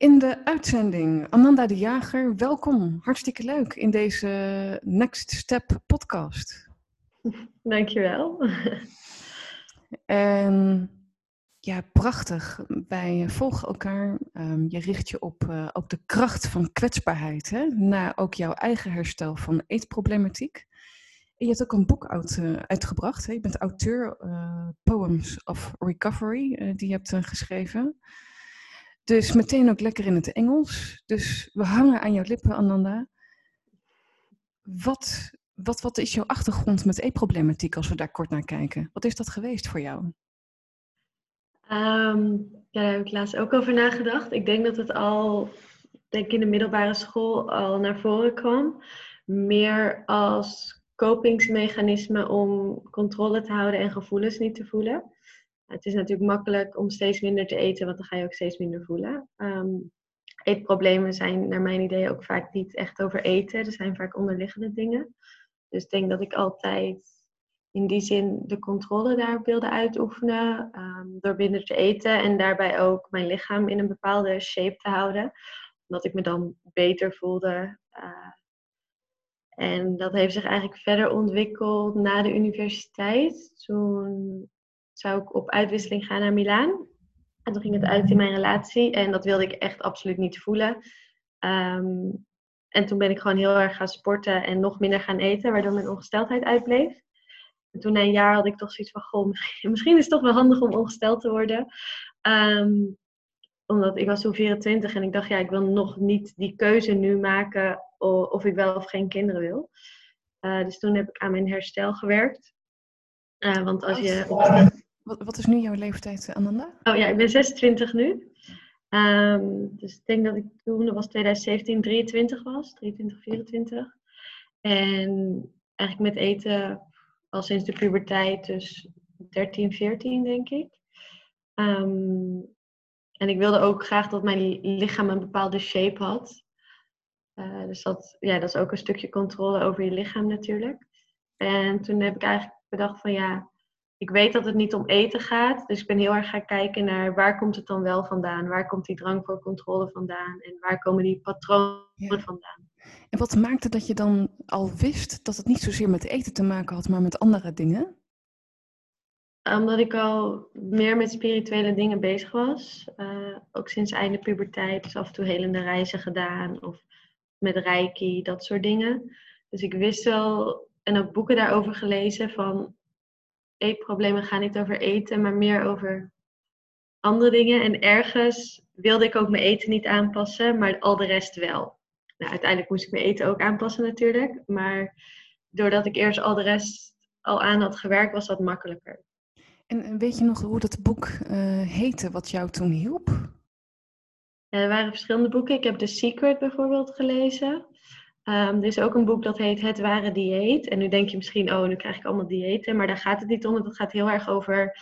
in de uitzending. Ananda de Jager, welkom. Hartstikke leuk in deze Next Step podcast. Dankjewel. En ja, prachtig. Wij volgen elkaar. Um, je richt je op, uh, op de kracht van kwetsbaarheid. Hè? Na ook jouw eigen herstel van eetproblematiek. En je hebt ook een boek uit, uh, uitgebracht. Hè? Je bent auteur uh, Poems of Recovery, die je hebt geschreven. Dus meteen ook lekker in het Engels. Dus we hangen aan jouw lippen, Ananda. Wat, wat, wat is jouw achtergrond met e-problematiek als we daar kort naar kijken? Wat is dat geweest voor jou? Um, ja, daar heb ik laatst ook over nagedacht. Ik denk dat het al, denk in de middelbare school al naar voren kwam. Meer als kopingsmechanisme om controle te houden en gevoelens niet te voelen. Het is natuurlijk makkelijk om steeds minder te eten, want dan ga je ook steeds minder voelen. Um, eetproblemen zijn naar mijn idee ook vaak niet echt over eten. Er zijn vaak onderliggende dingen. Dus ik denk dat ik altijd in die zin de controle daar wilde uitoefenen. Um, door minder te eten en daarbij ook mijn lichaam in een bepaalde shape te houden. Omdat ik me dan beter voelde. Uh, en dat heeft zich eigenlijk verder ontwikkeld na de universiteit. Toen zou ik op uitwisseling gaan naar Milaan. En toen ging het uit in mijn relatie en dat wilde ik echt absoluut niet voelen. Um, en toen ben ik gewoon heel erg gaan sporten en nog minder gaan eten, waardoor mijn ongesteldheid uitbleef. En toen na een jaar had ik toch zoiets van, goh, misschien, misschien is het toch wel handig om ongesteld te worden. Um, omdat ik was toen 24 en ik dacht, ja, ik wil nog niet die keuze nu maken of ik wel of geen kinderen wil. Uh, dus toen heb ik aan mijn herstel gewerkt. Uh, want als je... Wat, wat is nu jouw leeftijd, Amanda? Oh ja, ik ben 26 nu. Um, dus ik denk dat ik toen, dat was 2017, 23 was. 23, 24. En eigenlijk met eten al sinds de puberteit, dus 13, 14 denk ik. Um, en ik wilde ook graag dat mijn lichaam een bepaalde shape had. Uh, dus dat, ja, dat is ook een stukje controle over je lichaam natuurlijk. En toen heb ik eigenlijk bedacht van ja, ik weet dat het niet om eten gaat. Dus ik ben heel erg gaan kijken naar waar komt het dan wel vandaan? Waar komt die drang voor controle vandaan? En waar komen die patronen vandaan? En wat maakte dat je dan al wist dat het niet zozeer met eten te maken had, maar met andere dingen? Omdat ik al meer met spirituele dingen bezig was. Uh, ook sinds einde puberteit. Dus af en toe helende reizen gedaan. Of met reiki, dat soort dingen. Dus ik wist wel, en ook boeken daarover gelezen, van eetproblemen gaan niet over eten, maar meer over andere dingen. En ergens wilde ik ook mijn eten niet aanpassen, maar al de rest wel. Nou, uiteindelijk moest ik mijn eten ook aanpassen natuurlijk. Maar doordat ik eerst al de rest al aan had gewerkt, was dat makkelijker. En weet je nog hoe dat boek uh, heette, wat jou toen hielp? Ja, er waren verschillende boeken. Ik heb The Secret bijvoorbeeld gelezen. Um, er is ook een boek dat heet Het Ware Dieet. En nu denk je misschien, oh, nu krijg ik allemaal diëten. Maar daar gaat het niet om. Het gaat heel erg over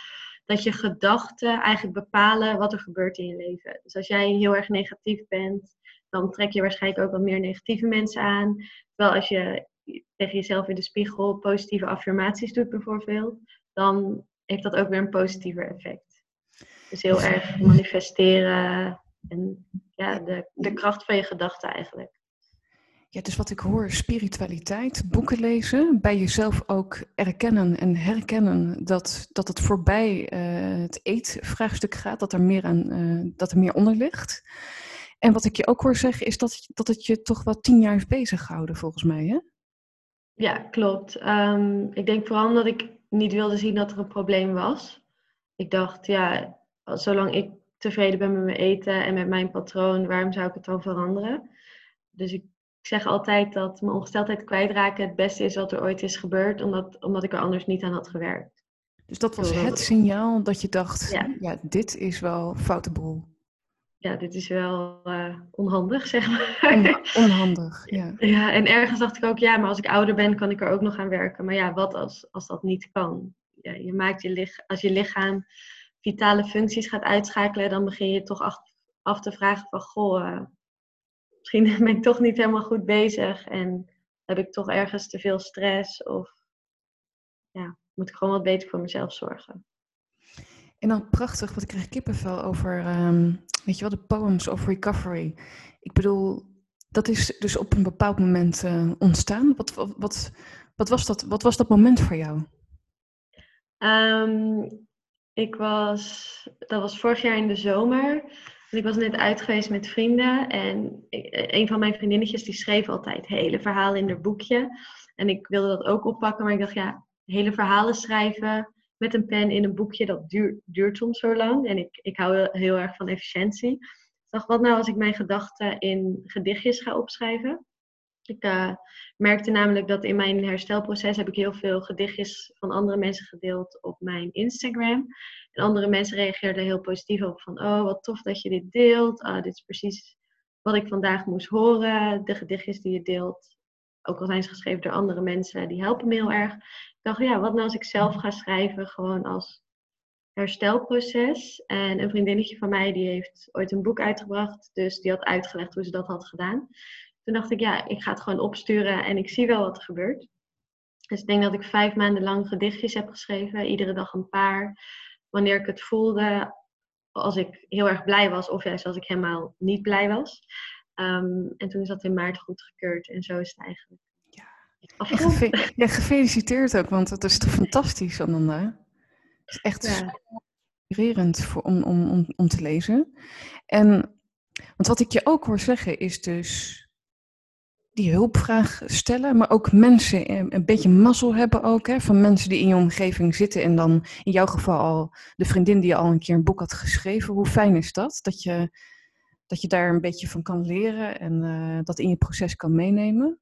dat je gedachten eigenlijk bepalen wat er gebeurt in je leven. Dus als jij heel erg negatief bent, dan trek je waarschijnlijk ook wat meer negatieve mensen aan. Terwijl als je tegen jezelf in de spiegel positieve affirmaties doet bijvoorbeeld, dan heeft dat ook weer een positiever effect. Dus heel erg manifesteren en ja, de, de kracht van je gedachten eigenlijk. Ja, dus wat ik hoor, spiritualiteit, boeken lezen, bij jezelf ook erkennen en herkennen dat, dat het voorbij uh, het eetvraagstuk gaat, dat er, meer aan, uh, dat er meer onder ligt. En wat ik je ook hoor zeggen, is dat, dat het je toch wel tien jaar heeft beziggehouden, volgens mij, hè? Ja, klopt. Um, ik denk vooral omdat ik niet wilde zien dat er een probleem was. Ik dacht, ja, zolang ik tevreden ben met mijn eten en met mijn patroon, waarom zou ik het dan veranderen? Dus ik ik zeg altijd dat mijn ongesteldheid kwijtraken het beste is wat er ooit is gebeurd, omdat, omdat ik er anders niet aan had gewerkt. Dus dat was het signaal dat je dacht, ja, dit is wel foute boel. Ja, dit is wel uh, onhandig, zeg maar. onhandig, ja. Ja, en ergens dacht ik ook, ja, maar als ik ouder ben, kan ik er ook nog aan werken. Maar ja, wat als, als dat niet kan? Ja, je maakt je lichaam, als je lichaam vitale functies gaat uitschakelen, dan begin je toch af, af te vragen van, goh, uh, misschien ben ik toch niet helemaal goed bezig en heb ik toch ergens te veel stress of ja, moet ik gewoon wat beter voor mezelf zorgen. En dan prachtig, wat ik kreeg kippenvel over, ehm, weet je wel, de poems of recovery. Ik bedoel, dat is dus op een bepaald moment uh, ontstaan. Wat, wat, wat, wat, was dat, wat was dat moment voor jou? Um, ik was, dat was vorig jaar in de zomer. Ik was net uit geweest met vrienden en een van mijn vriendinnetjes die schreef altijd hele verhalen in haar boekje. En ik wilde dat ook oppakken, maar ik dacht ja, hele verhalen schrijven met een pen in een boekje, dat duurt, soms zo lang. En ik, ik hou heel erg van efficiëntie. Ik dacht, wat nou als ik mijn gedachten in gedichtjes ga opschrijven? Ik uh, merkte namelijk dat in mijn herstelproces heb ik heel veel gedichtjes van andere mensen gedeeld op mijn Instagram. En andere mensen reageerden heel positief op van, oh wat tof dat je dit deelt. Uh, dit is precies wat ik vandaag moest horen. De gedichtjes die je deelt, ook al zijn ze geschreven door andere mensen, die helpen me heel erg. Ik dacht, ja, wat nou als ik zelf ga schrijven, gewoon als herstelproces. En een vriendinnetje van mij, die heeft ooit een boek uitgebracht. Dus die had uitgelegd hoe ze dat had gedaan. Toen dacht ik, ja, ik ga het gewoon opsturen en ik zie wel wat er gebeurt. Dus ik denk dat ik vijf maanden lang gedichtjes heb geschreven, iedere dag een paar. Wanneer ik het voelde, als ik heel erg blij was of juist als ik helemaal niet blij was. Ehm, en toen is dat in maart goedgekeurd en zo is het eigenlijk. Ja, gefeliciteerd ook, want het is toch fantastisch, Ananda. Het is echt ja. inspirerend voor, om, om, om, om te lezen. En want wat ik je ook hoor zeggen is dus die hulpvraag stellen, maar ook mensen een beetje mazzel hebben ook, hè, van mensen die in je omgeving zitten en dan in jouw geval al de vriendin die al een keer een boek had geschreven. Hoe fijn is dat? Dat je, dat je daar een beetje van kan leren en uh, dat in je proces kan meenemen.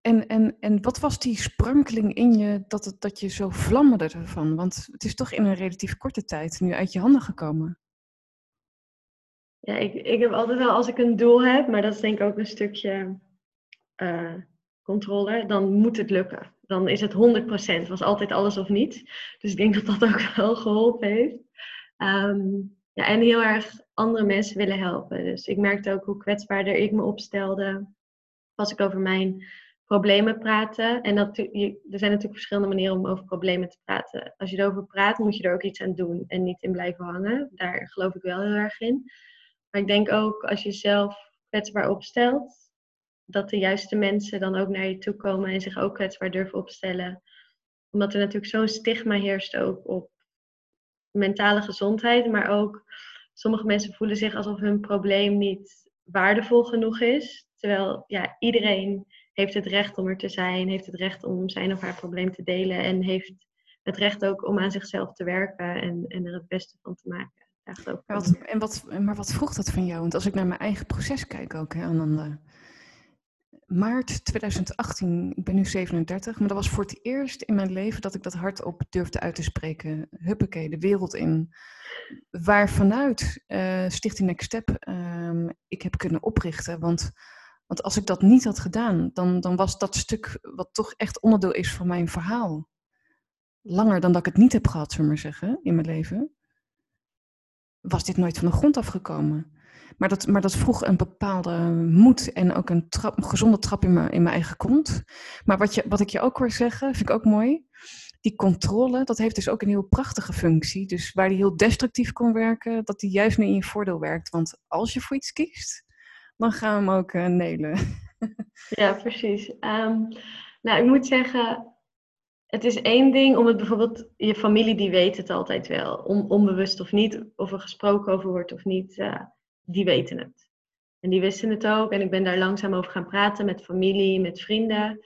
En, en, en wat was die sprankeling in je dat, het, dat je zo vlammerde ervan? Want het is toch in een relatief korte tijd nu uit je handen gekomen. Ja, ik, ik heb altijd wel als ik een doel heb, maar dat is denk ik ook een stukje uh, controle, dan moet het lukken. Dan is het 100%, was altijd alles of niets. Dus ik denk dat dat ook wel geholpen heeft. Um, ja, en heel erg andere mensen willen helpen. Dus ik merkte ook hoe kwetsbaarder ik me opstelde als ik over mijn problemen praatte. En dat, er zijn natuurlijk verschillende manieren om over problemen te praten. Als je erover praat, moet je er ook iets aan doen en niet in blijven hangen. Daar geloof ik wel heel erg in. Maar ik denk ook als je jezelf kwetsbaar opstelt, dat de juiste mensen dan ook naar je toe komen en zich ook kwetsbaar durven opstellen. Omdat er natuurlijk zo'n stigma heerst ook op mentale gezondheid, maar ook sommige mensen voelen zich alsof hun probleem niet waardevol genoeg is. Terwijl ja, iedereen heeft het recht om er te zijn, heeft het recht om zijn of haar probleem te delen en heeft het recht ook om aan zichzelf te werken en, en er het beste van te maken. Maar wat, en wat, maar wat vroeg dat van jou? Want als ik naar mijn eigen proces kijk ook, hè, Ananda. Maart 2018, ik ben nu 37, maar dat was voor het eerst in mijn leven dat ik dat hardop durfde uit te spreken. Huppakee, de wereld in. Waar vanuit uh, Stichting Next Step uh, ik heb kunnen oprichten. Want, want als ik dat niet had gedaan, dan, dan was dat stuk wat toch echt onderdeel is van mijn verhaal. Langer dan dat ik het niet heb gehad, zullen we maar zeggen, in mijn leven was dit nooit van de grond afgekomen. Maar dat, maar dat vroeg een bepaalde moed en ook een, gezonde trap in mijn, in mijn eigen kont. Maar wat, je, wat ik je ook hoor zeggen, vind ik ook mooi. Die controle, dat heeft dus ook een heel prachtige functie. Dus waar die heel destructief kon werken, dat die juist nu in je voordeel werkt. Want als je voor iets kiest, dan gaan we hem ook uh, nelen. Ja, precies. Um, nou, ik moet zeggen, het is één ding om het bijvoorbeeld, je familie die weet het altijd wel, on, onbewust of niet, of er gesproken over wordt of niet, uh, die weten het. En die wisten het ook en ik ben daar langzaam over gaan praten met familie, met vrienden.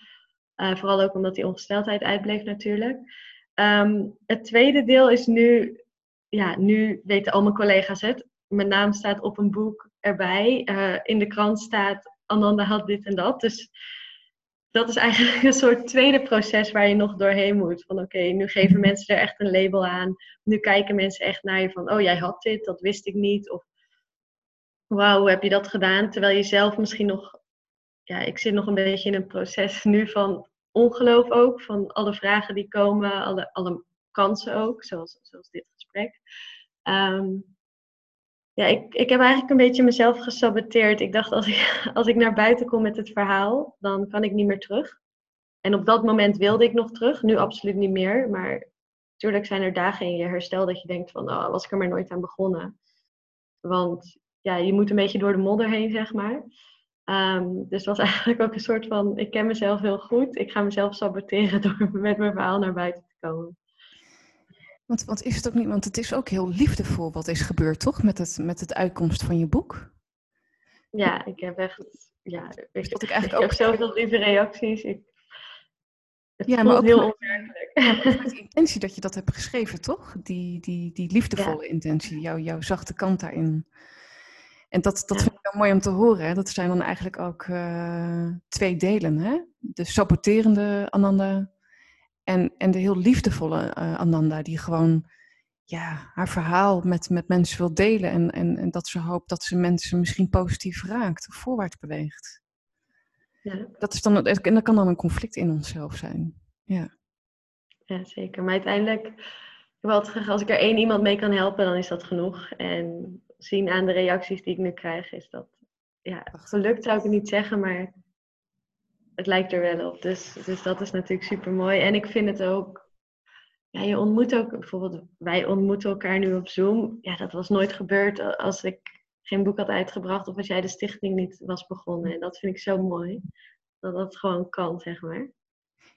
Uh, vooral ook omdat die ongesteldheid uitbleef natuurlijk. Um, het tweede deel is nu, ja, nu weten al mijn collega's het. Mijn naam staat op een boek erbij. Uh, in de krant staat Ananda had dit en dat. Dus dat is eigenlijk een soort tweede proces waar je nog doorheen moet. Van oké, nu geven mensen er echt een label aan. Nu kijken mensen echt naar je van, oh jij had dit, dat wist ik niet. Of wauw, hoe heb je dat gedaan? Terwijl je zelf misschien nog, ja, ik zit nog een beetje in een proces nu van ongeloof ook. Van alle vragen die komen, alle, alle kansen ook, zoals, zoals dit gesprek. Um, ja, ik, ik heb eigenlijk een beetje mezelf gesaboteerd. Ik dacht, als ik, als ik naar buiten kom met het verhaal, dan kan ik niet meer terug. En op dat moment wilde ik nog terug, nu absoluut niet meer. Maar Tuurlijk zijn er dagen in je herstel dat je denkt van, oh, was ik er maar nooit aan begonnen. Want ja, je moet een beetje door de modder heen, zeg maar. Ehm, dus het was eigenlijk ook een soort van, ik ken mezelf heel goed. Ik ga mezelf saboteren door met mijn verhaal naar buiten te komen. Want, want is het ook niet, want het is ook heel liefdevol wat is gebeurd, toch? Met het, met het uitkomst van je boek. Ja, ik heb echt, ja, ik, ik, eigenlijk ik ook... heb zoveel lieve reacties. Ik, het ja, maar ook heel onwerkelijk. Met de intentie dat je dat hebt geschreven, toch? Die, die, die liefdevolle intentie, jouw, jouw zachte kant daarin. En dat, dat vind ik wel mooi om te horen. Hè? Dat zijn dan eigenlijk ook uh, twee delen. Hè? De saboterende Ananda en, en de heel liefdevolle uh, Ananda, die gewoon ja, haar verhaal met, met mensen wil delen. En, en, en dat ze hoopt dat ze mensen misschien positief raakt of voorwaarts beweegt. Ja. Dat is dan, en dat kan dan een conflict in onszelf zijn. Ja, ja zeker. Maar uiteindelijk, als ik er één iemand mee kan helpen, dan is dat genoeg. En zien aan de reacties die ik nu krijg, is dat, ja, gelukt zou ik het niet zeggen, maar het lijkt er wel op. Dus, dus dat is natuurlijk super mooi. En ik vind het ook, ja, je ontmoet ook, bijvoorbeeld, wij ontmoeten elkaar nu op Zoom. Ja, dat was nooit gebeurd als ik geen boek had uitgebracht of als jij de stichting niet was begonnen. En dat vind ik zo mooi, dat dat gewoon kan, zeg maar.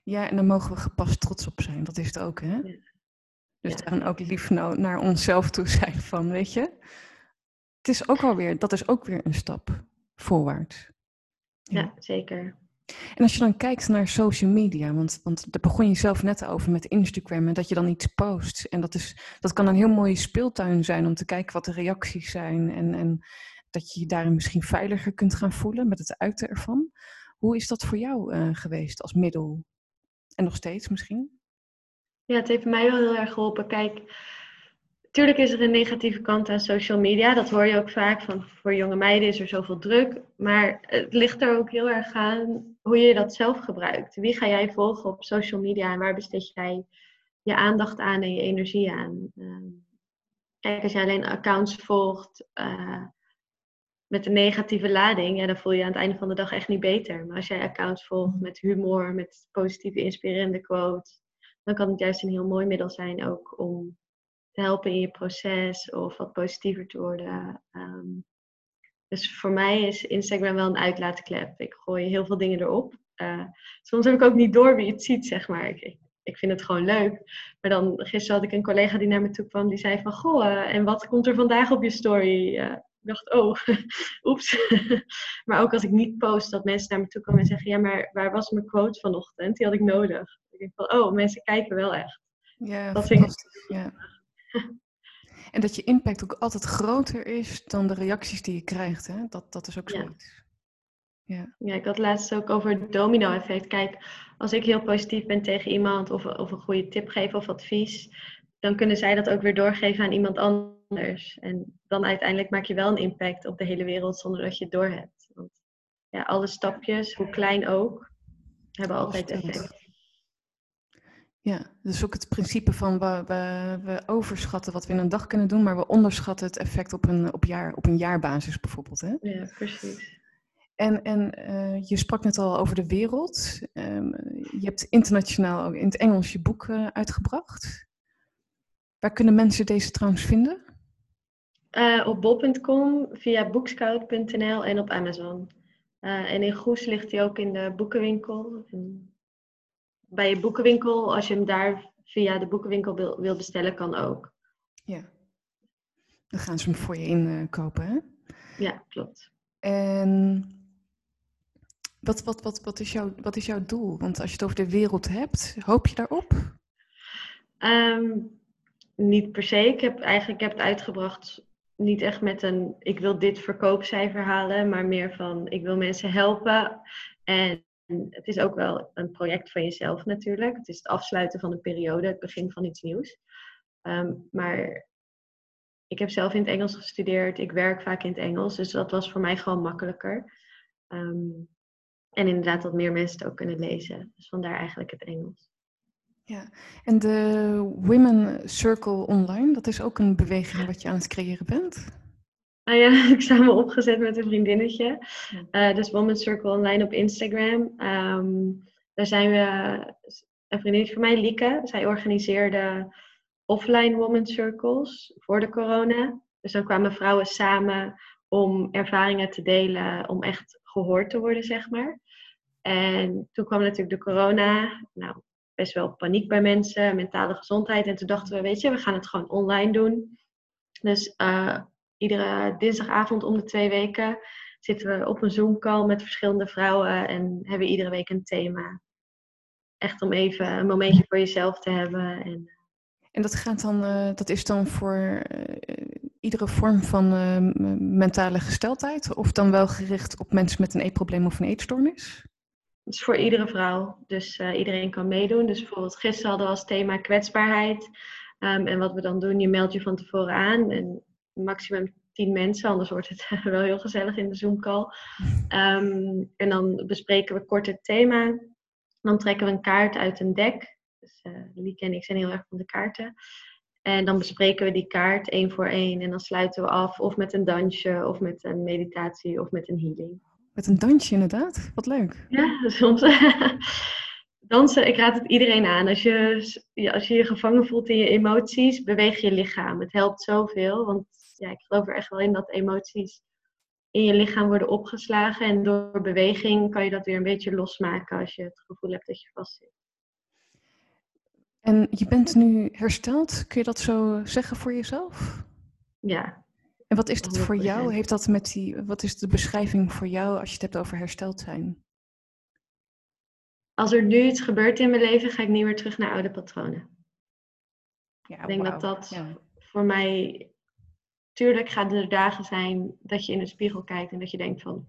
Ja, en daar mogen we gepast trots op zijn. Dat is het ook, hè? Ja. Dus ja. dan ook lief naar onszelf toe zijn van, weet je, het is ook alweer, dat is ook weer een stap voorwaarts. Ja, ja zeker. En als je dan kijkt naar social media, want, want daar begon je zelf net over met Instagram en dat je dan iets post. En dat, is, dat kan een heel mooie speeltuin zijn om te kijken wat de reacties zijn en, en dat je je daarin misschien veiliger kunt gaan voelen met het uiten ervan. Hoe is dat voor jou uh, geweest als middel? En nog steeds misschien? Ja, het heeft mij wel heel erg geholpen. Kijk, Tuurlijk is er een negatieve kant aan social media. Dat hoor je ook vaak van voor jonge meiden is er zoveel druk. Maar het ligt er ook heel erg aan hoe je dat zelf gebruikt. Wie ga jij volgen op social media en waar besteed jij je aandacht aan en je energie aan? Ehm, kijk, als jij alleen accounts volgt uh, met een negatieve lading, ja, dan voel je, je aan het einde van de dag echt niet beter. Maar als jij accounts volgt met humor, met positieve, inspirerende quotes, dan kan het juist een heel mooi middel zijn ook om te helpen in je proces of wat positiever te worden. Ehm, dus voor mij is Instagram wel een uitlaatklep. Ik gooi heel veel dingen erop. Uh, soms heb ik ook niet door wie het ziet, zeg maar. Ik, ik, vind het gewoon leuk. Maar dan, gisteren had ik een collega die naar me toe kwam, die zei van, goh, uh, en wat komt er vandaag op je story? Uh, ik dacht, oh, oeps. maar ook als ik niet post, dat mensen naar me toe komen en zeggen, ja, maar waar was mijn quote vanochtend? Die had ik nodig. Ik denk van, oh, mensen kijken wel echt. Ja, dat vind ik ja. En dat je impact ook altijd groter is dan de reacties die je krijgt. Hè? Dat, dat is ook zoiets. Ja. ja, ik had laatst ook over het domino-effect. Kijk, als ik heel positief ben tegen iemand of, of een goede tip geef of advies, dan kunnen zij dat ook weer doorgeven aan iemand anders. En dan uiteindelijk maak je wel een impact op de hele wereld zonder dat je het doorhebt. Want ja, alle stapjes, hoe klein ook, hebben altijd effect. Ja, dus ook het principe van we, we, we, overschatten wat we in een dag kunnen doen, maar we onderschatten het effect op een, op jaar, op een jaarbasis bijvoorbeeld. Hè? Ja, precies. En, en uh, je sprak net al over de wereld. Um, je hebt internationaal ook in het Engels je boek uh, uitgebracht. Waar kunnen mensen deze trouwens vinden? Uh, op bol.com, via bookscout.nl en op Amazon. en in Goes ligt hij ook in de boekenwinkel. En bij je boekenwinkel, als je hem daar via de boekenwinkel wil, wil bestellen, kan ook. Ja. Dan gaan ze hem voor je inkopen, hè? Ja, klopt. En wat, wat, wat, wat, is jouw, wat is jouw doel? Want als je het over de wereld hebt, hoop je daarop? Um, niet per se. Ik heb eigenlijk ik heb het uitgebracht niet echt met een ik wil dit verkoopcijfer halen, maar meer van ik wil mensen helpen. En het is ook wel een project van jezelf natuurlijk. Het is het afsluiten van een periode, het begin van iets nieuws. Ehm, maar ik heb zelf in het Engels gestudeerd. Ik werk vaak in het Engels, dus dat was voor mij gewoon makkelijker. Ehm, en inderdaad dat meer mensen het ook kunnen lezen. Dus vandaar eigenlijk het Engels. Ja, en de Women Circle Online, dat is ook een beweging wat je aan het creëren bent? Ah ja, ik sta me opgezet met een vriendinnetje. Uh, dus Woman Circle Online op Instagram. Um, daar zijn we, een vriendinnetje van mij, Lieke, zij organiseerde offline woman circles voor de corona. Dus dan kwamen vrouwen samen om ervaringen te delen, om echt gehoord te worden, zeg maar. En toen kwam natuurlijk de corona. Nou, best wel paniek bij mensen, mentale gezondheid. En toen dachten we, weet je, we gaan het gewoon online doen. Dus uh, iedere dinsdagavond om de twee weken zitten we op een Zoom-call met verschillende vrouwen en hebben we iedere week een thema. Echt om even een momentje voor jezelf te hebben. En, en dat, gaat dan, uh, dat is dan voor uh, iedere vorm van mentale gesteldheid? Of dan wel gericht op mensen met een eetprobleem of een eetstoornis? Het is voor iedere vrouw. Dus iedereen kan meedoen. Dus bijvoorbeeld gisteren hadden we als thema kwetsbaarheid. Um, en wat we dan doen, je meldt je van tevoren aan. En maximum tien mensen, anders wordt het wel heel gezellig in de Zoom-call. Um, en dan bespreken we kort het thema. Dan trekken we een kaart uit een deck. Dus uh, Lieke en ik zijn heel erg van de kaarten. En dan bespreken we die kaart één voor één. En dan sluiten we af of met een dansje, of met een meditatie, of met een healing. Met een dansje inderdaad. Wat leuk. Ja, soms. Dansen, ik raad het iedereen aan. Als je, als je je gevangen voelt in je emoties, beweeg je lichaam. Het helpt zoveel. Want ja, ik geloof er echt wel in dat emoties in je lichaam worden opgeslagen. En door beweging kan je dat weer een beetje losmaken als je het gevoel hebt dat je vastzit. En je bent nu hersteld. Kun je dat zo zeggen voor jezelf? Ja, en wat is dat voor jou? Heeft dat met die, wat is de beschrijving voor jou als je het hebt over hersteld zijn? Als er nu iets gebeurt in mijn leven, ga ik niet meer terug naar oude patronen. Ja, ik denk dat dat voor mij. Tuurlijk gaan er dagen zijn dat je in de spiegel kijkt en dat je denkt van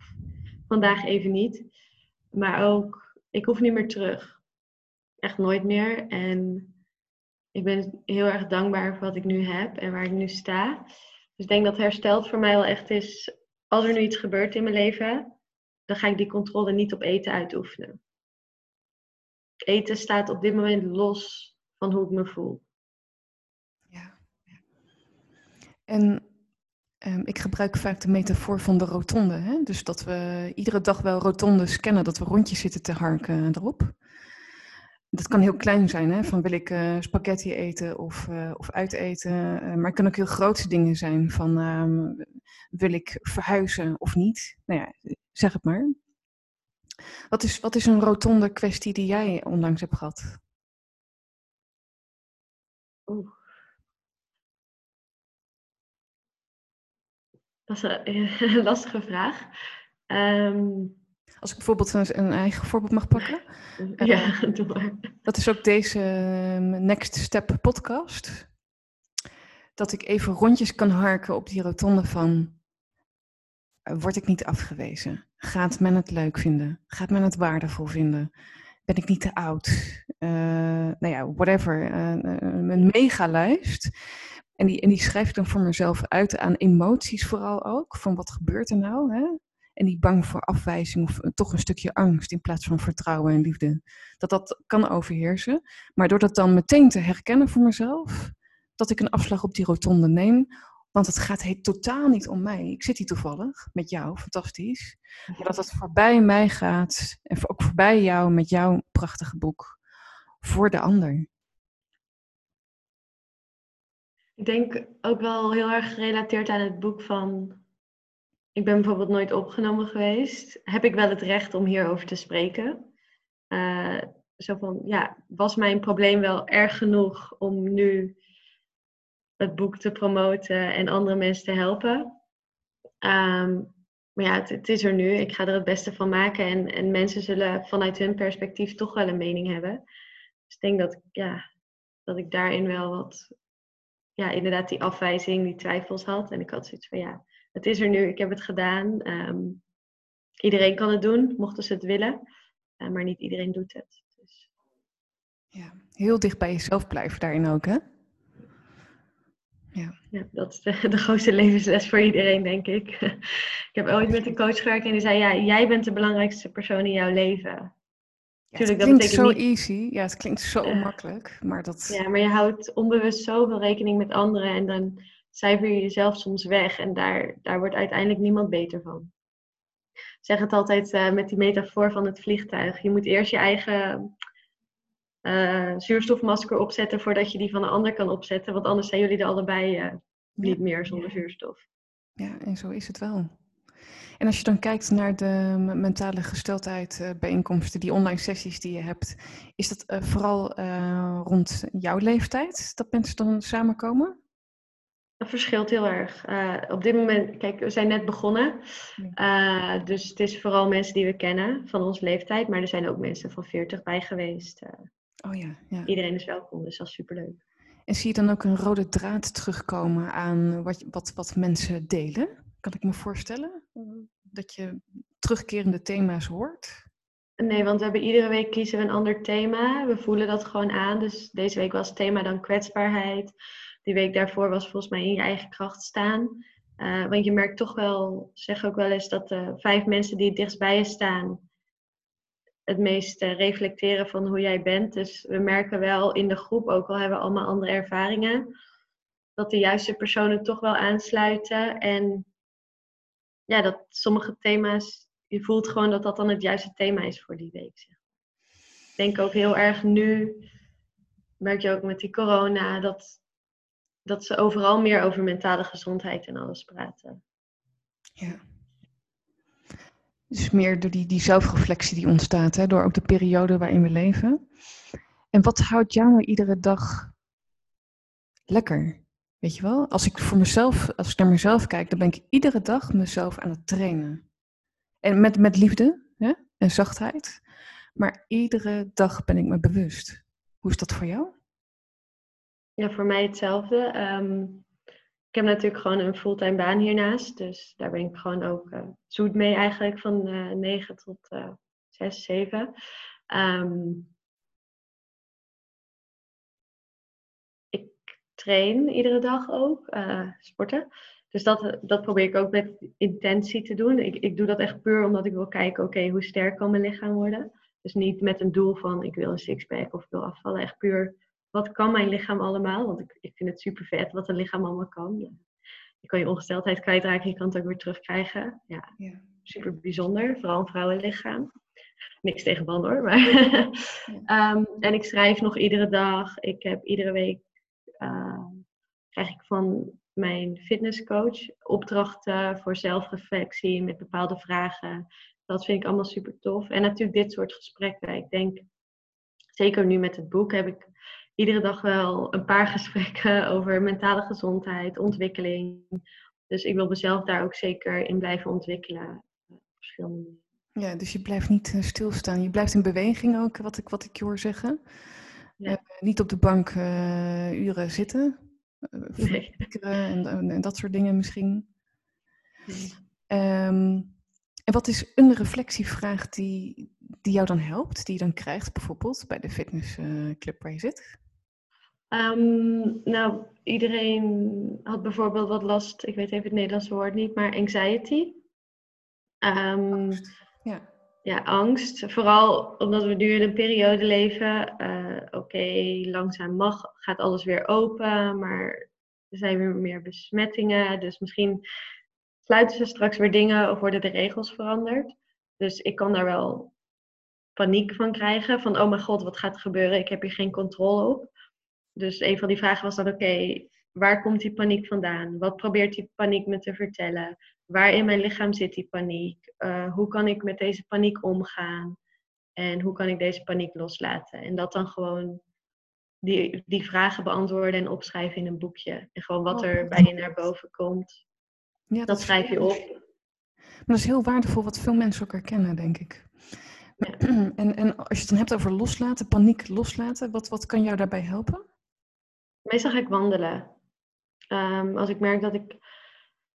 vandaag even niet. Maar ook, ik hoef niet meer terug. Echt nooit meer. En ik ben heel erg dankbaar voor wat ik nu heb en waar ik nu sta. Dus ik denk dat hersteld voor mij wel echt is, als er nu iets gebeurt in mijn leven, dan ga ik die controle niet op eten uitoefenen. Eten staat op dit moment los van hoe ik me voel. Ja. En um, ik gebruik vaak de metafoor van de rotonde. Hè? Dus dat we iedere dag wel rotondes kennen, dat we rondjes zitten te harken erop dat kan heel klein zijn, hè? van wil ik uh, spaghetti eten of, uh, of uiteten. Maar het kan ook heel grote dingen zijn, van um, wil ik verhuizen of niet. Nou ja, zeg het maar. Wat is, wat is een rotonde kwestie die jij onlangs hebt gehad? Oeh. Dat is een lastige vraag. Um, als ik bijvoorbeeld een, eigen voorbeeld mag pakken. Ja, uh, doe maar. Dat is ook deze ehm, Next Step podcast. Dat ik even rondjes kan harken op die rotonde van... Uh, word ik niet afgewezen? Gaat men het leuk vinden? Gaat men het waardevol vinden? Ben ik niet te oud? Uh, nou ja, whatever. een megalijst. En die, en die schrijf ik dan voor mezelf uit aan emoties vooral ook. Van wat gebeurt er nou? Hè? en die bang voor afwijzing of toch een stukje angst in plaats van vertrouwen en liefde. Dat dat kan overheersen. Maar door dat dan meteen te herkennen voor mezelf, dat ik een afslag op die rotonde neem, want het gaat totaal niet om mij. Ik zit hier toevallig met jou, fantastisch. Maar dat het voorbij mij gaat en ook voorbij jou met jouw prachtige boek voor de ander. Ik denk ook wel heel erg gerelateerd aan het boek van ik ben bijvoorbeeld nooit opgenomen geweest. Heb ik wel het recht om hierover te spreken? Uh, zo van, ja, was mijn probleem wel erg genoeg om nu het boek te promoten en andere mensen te helpen? Um, maar ja, het, het, is er nu. Ik ga er het beste van maken. En, en mensen zullen vanuit hun perspectief toch wel een mening hebben. Dus ik denk dat, ja, dat ik daarin wel wat, ja, inderdaad die afwijzing, die twijfels had. En ik had zoiets van, ja, het is er nu, ik heb het gedaan. Ehm, iedereen kan het doen, mochten ze het willen. Uh, maar niet iedereen doet het. Dus. Ja, heel dicht bij jezelf blijven daarin ook, hè? Ja. ja, dat is de, de, grootste levensles voor iedereen, denk ik. ik heb ooit met een coach gewerkt en die zei: Ja, jij bent de belangrijkste persoon in jouw leven. Ja, het klinkt zo easy. Ja, het klinkt zo makkelijk. Maar dat... Ja, maar je houdt onbewust zoveel rekening met anderen en dan cijfer je jezelf soms weg en daar, daar wordt uiteindelijk niemand beter van. Ik zeg het altijd uh, met die metafoor van het vliegtuig. Je moet eerst je eigen uh, zuurstofmasker opzetten voordat je die van een ander kan opzetten. Want anders zijn jullie er allebei uh, niet meer zonder zuurstof. Ja, en zo is het wel. En als je dan kijkt naar de mentale gesteldheid uh, bijeenkomsten, die online sessies die je hebt, is dat vooral rond jouw leeftijd dat mensen dan samenkomen? Dat verschilt heel erg. op dit moment, kijk, we zijn net begonnen. dus het is vooral mensen die we kennen van onze leeftijd. Maar er zijn ook mensen van 40 bij geweest. Oh ja, ja. Iedereen is welkom, dus dat is superleuk. En zie je dan ook een rode draad terugkomen aan wat, wat, wat mensen delen? Kan ik me voorstellen? Dat je terugkerende thema's hoort? Nee, want we hebben iedere week kiezen we een ander thema. We voelen dat gewoon aan. Dus deze week was het thema dan kwetsbaarheid. Die week daarvoor was volgens mij in je eigen kracht staan. Uh, want je merkt toch wel, zeg ook wel eens, dat de vijf mensen die het dichtst bij je staan, het meest reflecteren van hoe jij bent. Dus we merken wel in de groep, ook al hebben we allemaal andere ervaringen, dat de juiste personen toch wel aansluiten. En ja, dat sommige thema's, je voelt gewoon dat dat dan het juiste thema is voor die week. Zeg. Ik denk ook heel erg nu, merk je ook met die corona, dat, dat ze overal meer over mentale gezondheid en alles praten. Ja. Dus meer door die, die zelfreflectie die ontstaat, hè, door ook de periode waarin we leven. En wat houdt jou nou iedere dag lekker? Weet je wel, als ik voor mezelf, als ik naar mezelf kijk, dan ben ik iedere dag mezelf aan het trainen. En met, met liefde hè, en zachtheid. Maar iedere dag ben ik me bewust. Hoe is dat voor jou? Ja, voor mij hetzelfde. Ehm, ik heb natuurlijk gewoon een fulltime baan hiernaast. Dus daar ben ik gewoon ook uh, zoet mee eigenlijk van uh, eh, 9 tot uh, 6, 7. Um, train iedere dag ook, uh, sporten. Dus dat, dat probeer ik ook met intentie te doen. Ik, ik doe dat echt puur omdat ik wil kijken, oké, hoe sterk kan mijn lichaam worden? Dus niet met een doel van ik wil een sixpack of ik wil afvallen. Echt puur wat kan mijn lichaam allemaal? Want ik, ik vind het super vet wat een lichaam allemaal kan. Je kan je ongesteldheid kwijtraken, je kan het ook weer terugkrijgen. Ja, ja. super bijzonder, vooral een vrouwenlichaam. Niks tegen mannen hoor, maar... um, en ik schrijf nog iedere dag. Ik heb iedere week... Uh, krijg ik van mijn fitnesscoach opdrachten voor zelfreflectie met bepaalde vragen. Dat vind ik allemaal super tof. En natuurlijk dit soort gesprekken. Ik denk, zeker nu met het boek, heb ik iedere dag wel een paar gesprekken over mentale gezondheid, ontwikkeling. Dus ik wil mezelf daar ook zeker in blijven ontwikkelen. verschillende Ja, dus je blijft niet eh, stilstaan. Je blijft in beweging ook, wat ik, wat ik je hoor zeggen. Ja. Uh, niet op de bank uh, uren zitten. Nee. En, en, dat soort dingen misschien. Nee. Um, en wat is een reflectievraag die, die jou dan helpt, die je dan krijgt bijvoorbeeld bij de fitnessclub waar je zit? Um, nou, iedereen had bijvoorbeeld wat last, ik weet even het Nederlandse woord niet, maar anxiety. Um, ja. Ja, angst. Vooral omdat we nu in een periode leven. Uh, Oké, langzaam mag, gaat alles weer open, maar er zijn weer meer besmettingen. Dus misschien sluiten ze straks weer dingen of worden de regels veranderd. Dus ik kan daar wel paniek van krijgen. Van, oh mijn god, wat gaat er gebeuren? Ik heb hier geen controle op. Dus een van die vragen was dan, oké, waar komt die paniek vandaan? Wat probeert die paniek me te vertellen? Waar in mijn lichaam zit die paniek? Uh, hoe kan ik met deze paniek omgaan? En hoe kan ik deze paniek loslaten? En dat dan gewoon die, die vragen beantwoorden en opschrijven in een boekje. En gewoon wat oh, er bij je naar boven komt, ja, dat, dat schrijf je op. Maar dat is heel waardevol wat veel mensen ook herkennen, denk ik. Ja. En, en als je het dan hebt over loslaten, paniek loslaten, wat, wat kan jou daarbij helpen? Meestal ga ik wandelen. Um, als ik merk dat ik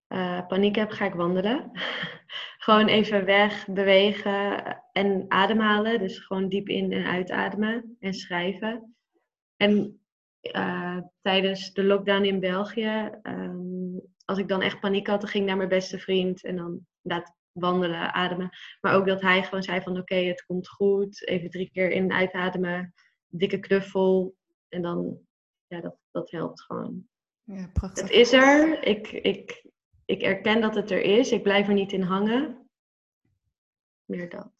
uh, paniek heb, ga ik wandelen. gewoon even weg, bewegen en ademhalen. Dus gewoon diep in en uitademen en schrijven. En uh, tijdens de lockdown in België, um, als ik dan echt paniek had, dan ging ik naar mijn beste vriend en dan inderdaad wandelen, ademen. Maar ook dat hij gewoon zei van oké, het komt goed. Even drie keer in en uitademen. Dikke knuffel. En dan ja, dat, dat helpt gewoon. Ja, prachtig. Het is er. Ik, ik, ik erken dat het er is. Ik blijf er niet in hangen. Meer dat.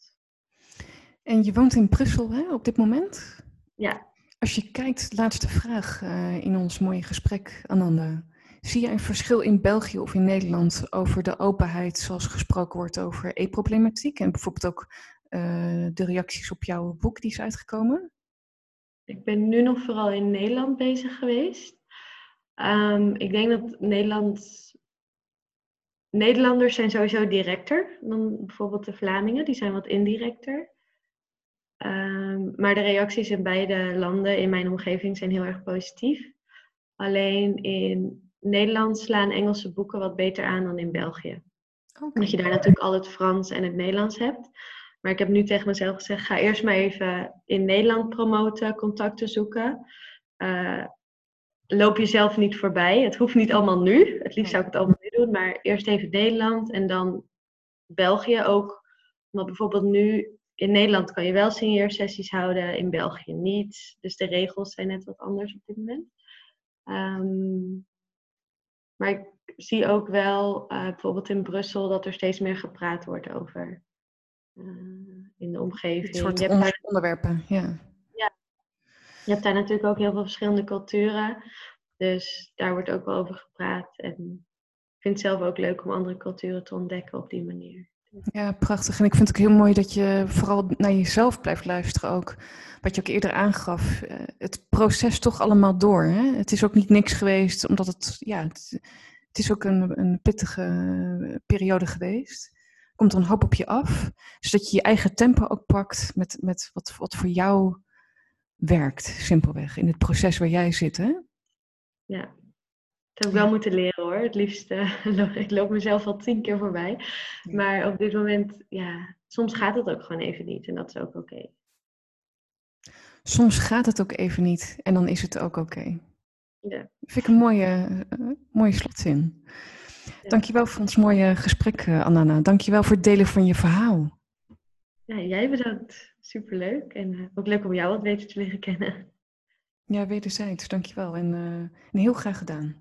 En je woont in Brussel hè, op dit moment? Ja. Als je kijkt, laatste vraag uh, in ons mooie gesprek, Ananda. Zie je een verschil in België of in Nederland over de openheid zoals gesproken wordt over e-problematiek en bijvoorbeeld ook uh, de reacties op jouw boek die is uitgekomen? Ik ben nu nog vooral in Nederland bezig geweest. Um, ik denk dat Nederland Nederlanders zijn sowieso directer dan bijvoorbeeld de Vlamingen, die zijn wat indirecter. Um, maar de reacties in beide landen in mijn omgeving zijn heel erg positief. Alleen in Nederland slaan Engelse boeken wat beter aan dan in België. Okay. Omdat je daar natuurlijk al het Frans en het Nederlands hebt. Maar ik heb nu tegen mezelf gezegd: ga eerst maar even in Nederland promoten, contacten zoeken. Uh, loop jezelf niet voorbij. Het hoeft niet allemaal nu. Het liefst zou ik het allemaal nu doen. Maar eerst even Nederland en dan België ook. Want bijvoorbeeld nu in Nederland kan je wel signeersessies houden, in België niet. Dus de regels zijn net wat anders op dit moment. Um, maar ik zie ook wel uh, bijvoorbeeld in Brussel dat er steeds meer gepraat wordt over uh, in de omgeving. Een soort onder onderwerpen, ja. Je hebt daar natuurlijk ook heel veel verschillende culturen. Dus daar wordt ook wel over gepraat. En ik vind het zelf ook leuk om andere culturen te ontdekken op die manier. Ja, prachtig. En ik vind het ook heel mooi dat je vooral naar jezelf blijft luisteren ook. Wat je ook eerder aangaf. Eh, het proces toch allemaal door. Hè? Het is ook niet niks geweest, omdat het... Ja, het, is ook een, een pittige periode geweest. Komt er een hoop op je af. Zodat je je eigen tempo ook pakt met, met wat, wat voor jou werkt, simpelweg. In het proces waar jij zit, hè? Ja, dat heb ik wel moeten leren hoor. Het liefst, uh, ik loop mezelf al tien keer voorbij. Maar op dit moment, ja, soms gaat het ook gewoon even niet. En dat is ook oké. Soms gaat het ook even niet. En dan is het ook oké. Ja. Vind ik een mooie, uh, mooie slotzin. Ja. Dankjewel voor ons mooie gesprek, uh, Anana. Dankjewel voor het delen van je verhaal. Ja, jij bedankt. Superleuk. En ook leuk om jou wat beter te leren kennen. Ja, wederzijds. Dankjewel. En, en heel graag gedaan.